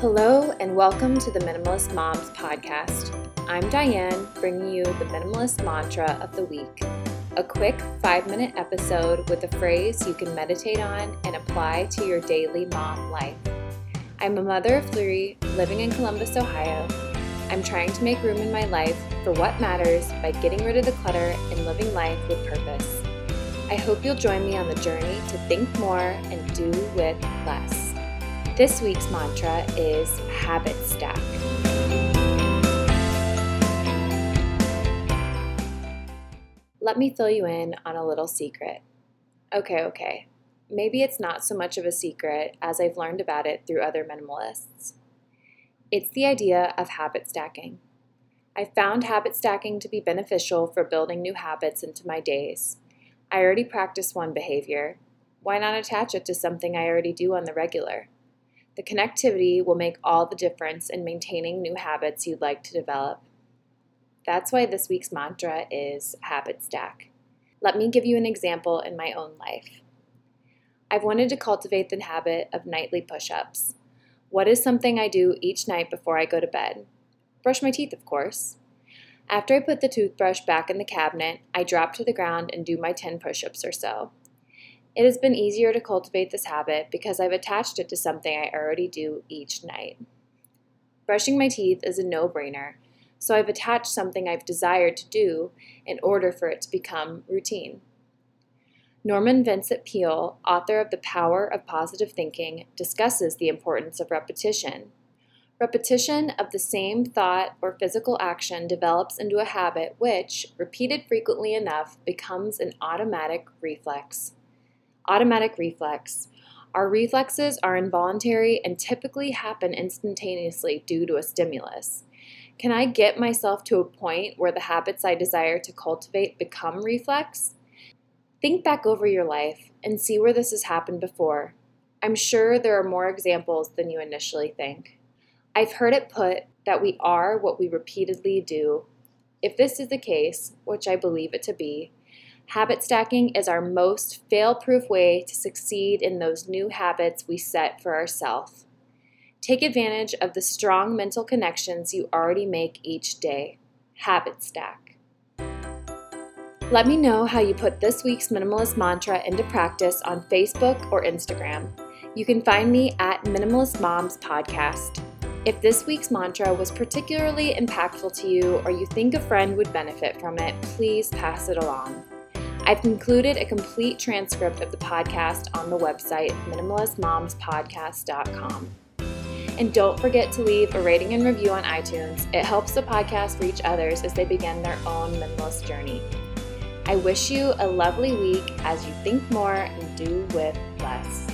Hello, and welcome to the Minimalist Moms podcast. I'm Diane, bringing you the Minimalist Mantra of the Week a quick five minute episode with a phrase you can meditate on and apply to your daily mom life. I'm a mother of three living in Columbus, Ohio. I'm trying to make room in my life for what matters by getting rid of the clutter and living life with purpose. I hope you'll join me on the journey to think more and do with less. This week's mantra is habit stack. Let me fill you in on a little secret. Okay, okay. Maybe it's not so much of a secret as I've learned about it through other minimalists. It's the idea of habit stacking. I found habit stacking to be beneficial for building new habits into my days. I already practice one behavior. Why not attach it to something I already do on the regular? The connectivity will make all the difference in maintaining new habits you'd like to develop. That's why this week's mantra is habit stack. Let me give you an example in my own life. I've wanted to cultivate the habit of nightly push ups. What is something I do each night before I go to bed? Brush my teeth, of course. After I put the toothbrush back in the cabinet, I drop to the ground and do my 10 push ups or so. It has been easier to cultivate this habit because I've attached it to something I already do each night. Brushing my teeth is a no brainer, so I've attached something I've desired to do in order for it to become routine. Norman Vincent Peale, author of The Power of Positive Thinking, discusses the importance of repetition. Repetition of the same thought or physical action develops into a habit which, repeated frequently enough, becomes an automatic reflex. Automatic reflex. Our reflexes are involuntary and typically happen instantaneously due to a stimulus. Can I get myself to a point where the habits I desire to cultivate become reflex? Think back over your life and see where this has happened before. I'm sure there are more examples than you initially think. I've heard it put that we are what we repeatedly do. If this is the case, which I believe it to be, Habit stacking is our most fail proof way to succeed in those new habits we set for ourselves. Take advantage of the strong mental connections you already make each day. Habit stack. Let me know how you put this week's minimalist mantra into practice on Facebook or Instagram. You can find me at Minimalist Moms Podcast. If this week's mantra was particularly impactful to you or you think a friend would benefit from it, please pass it along. I've included a complete transcript of the podcast on the website minimalistmomspodcast.com. And don't forget to leave a rating and review on iTunes. It helps the podcast reach others as they begin their own minimalist journey. I wish you a lovely week as you think more and do with less.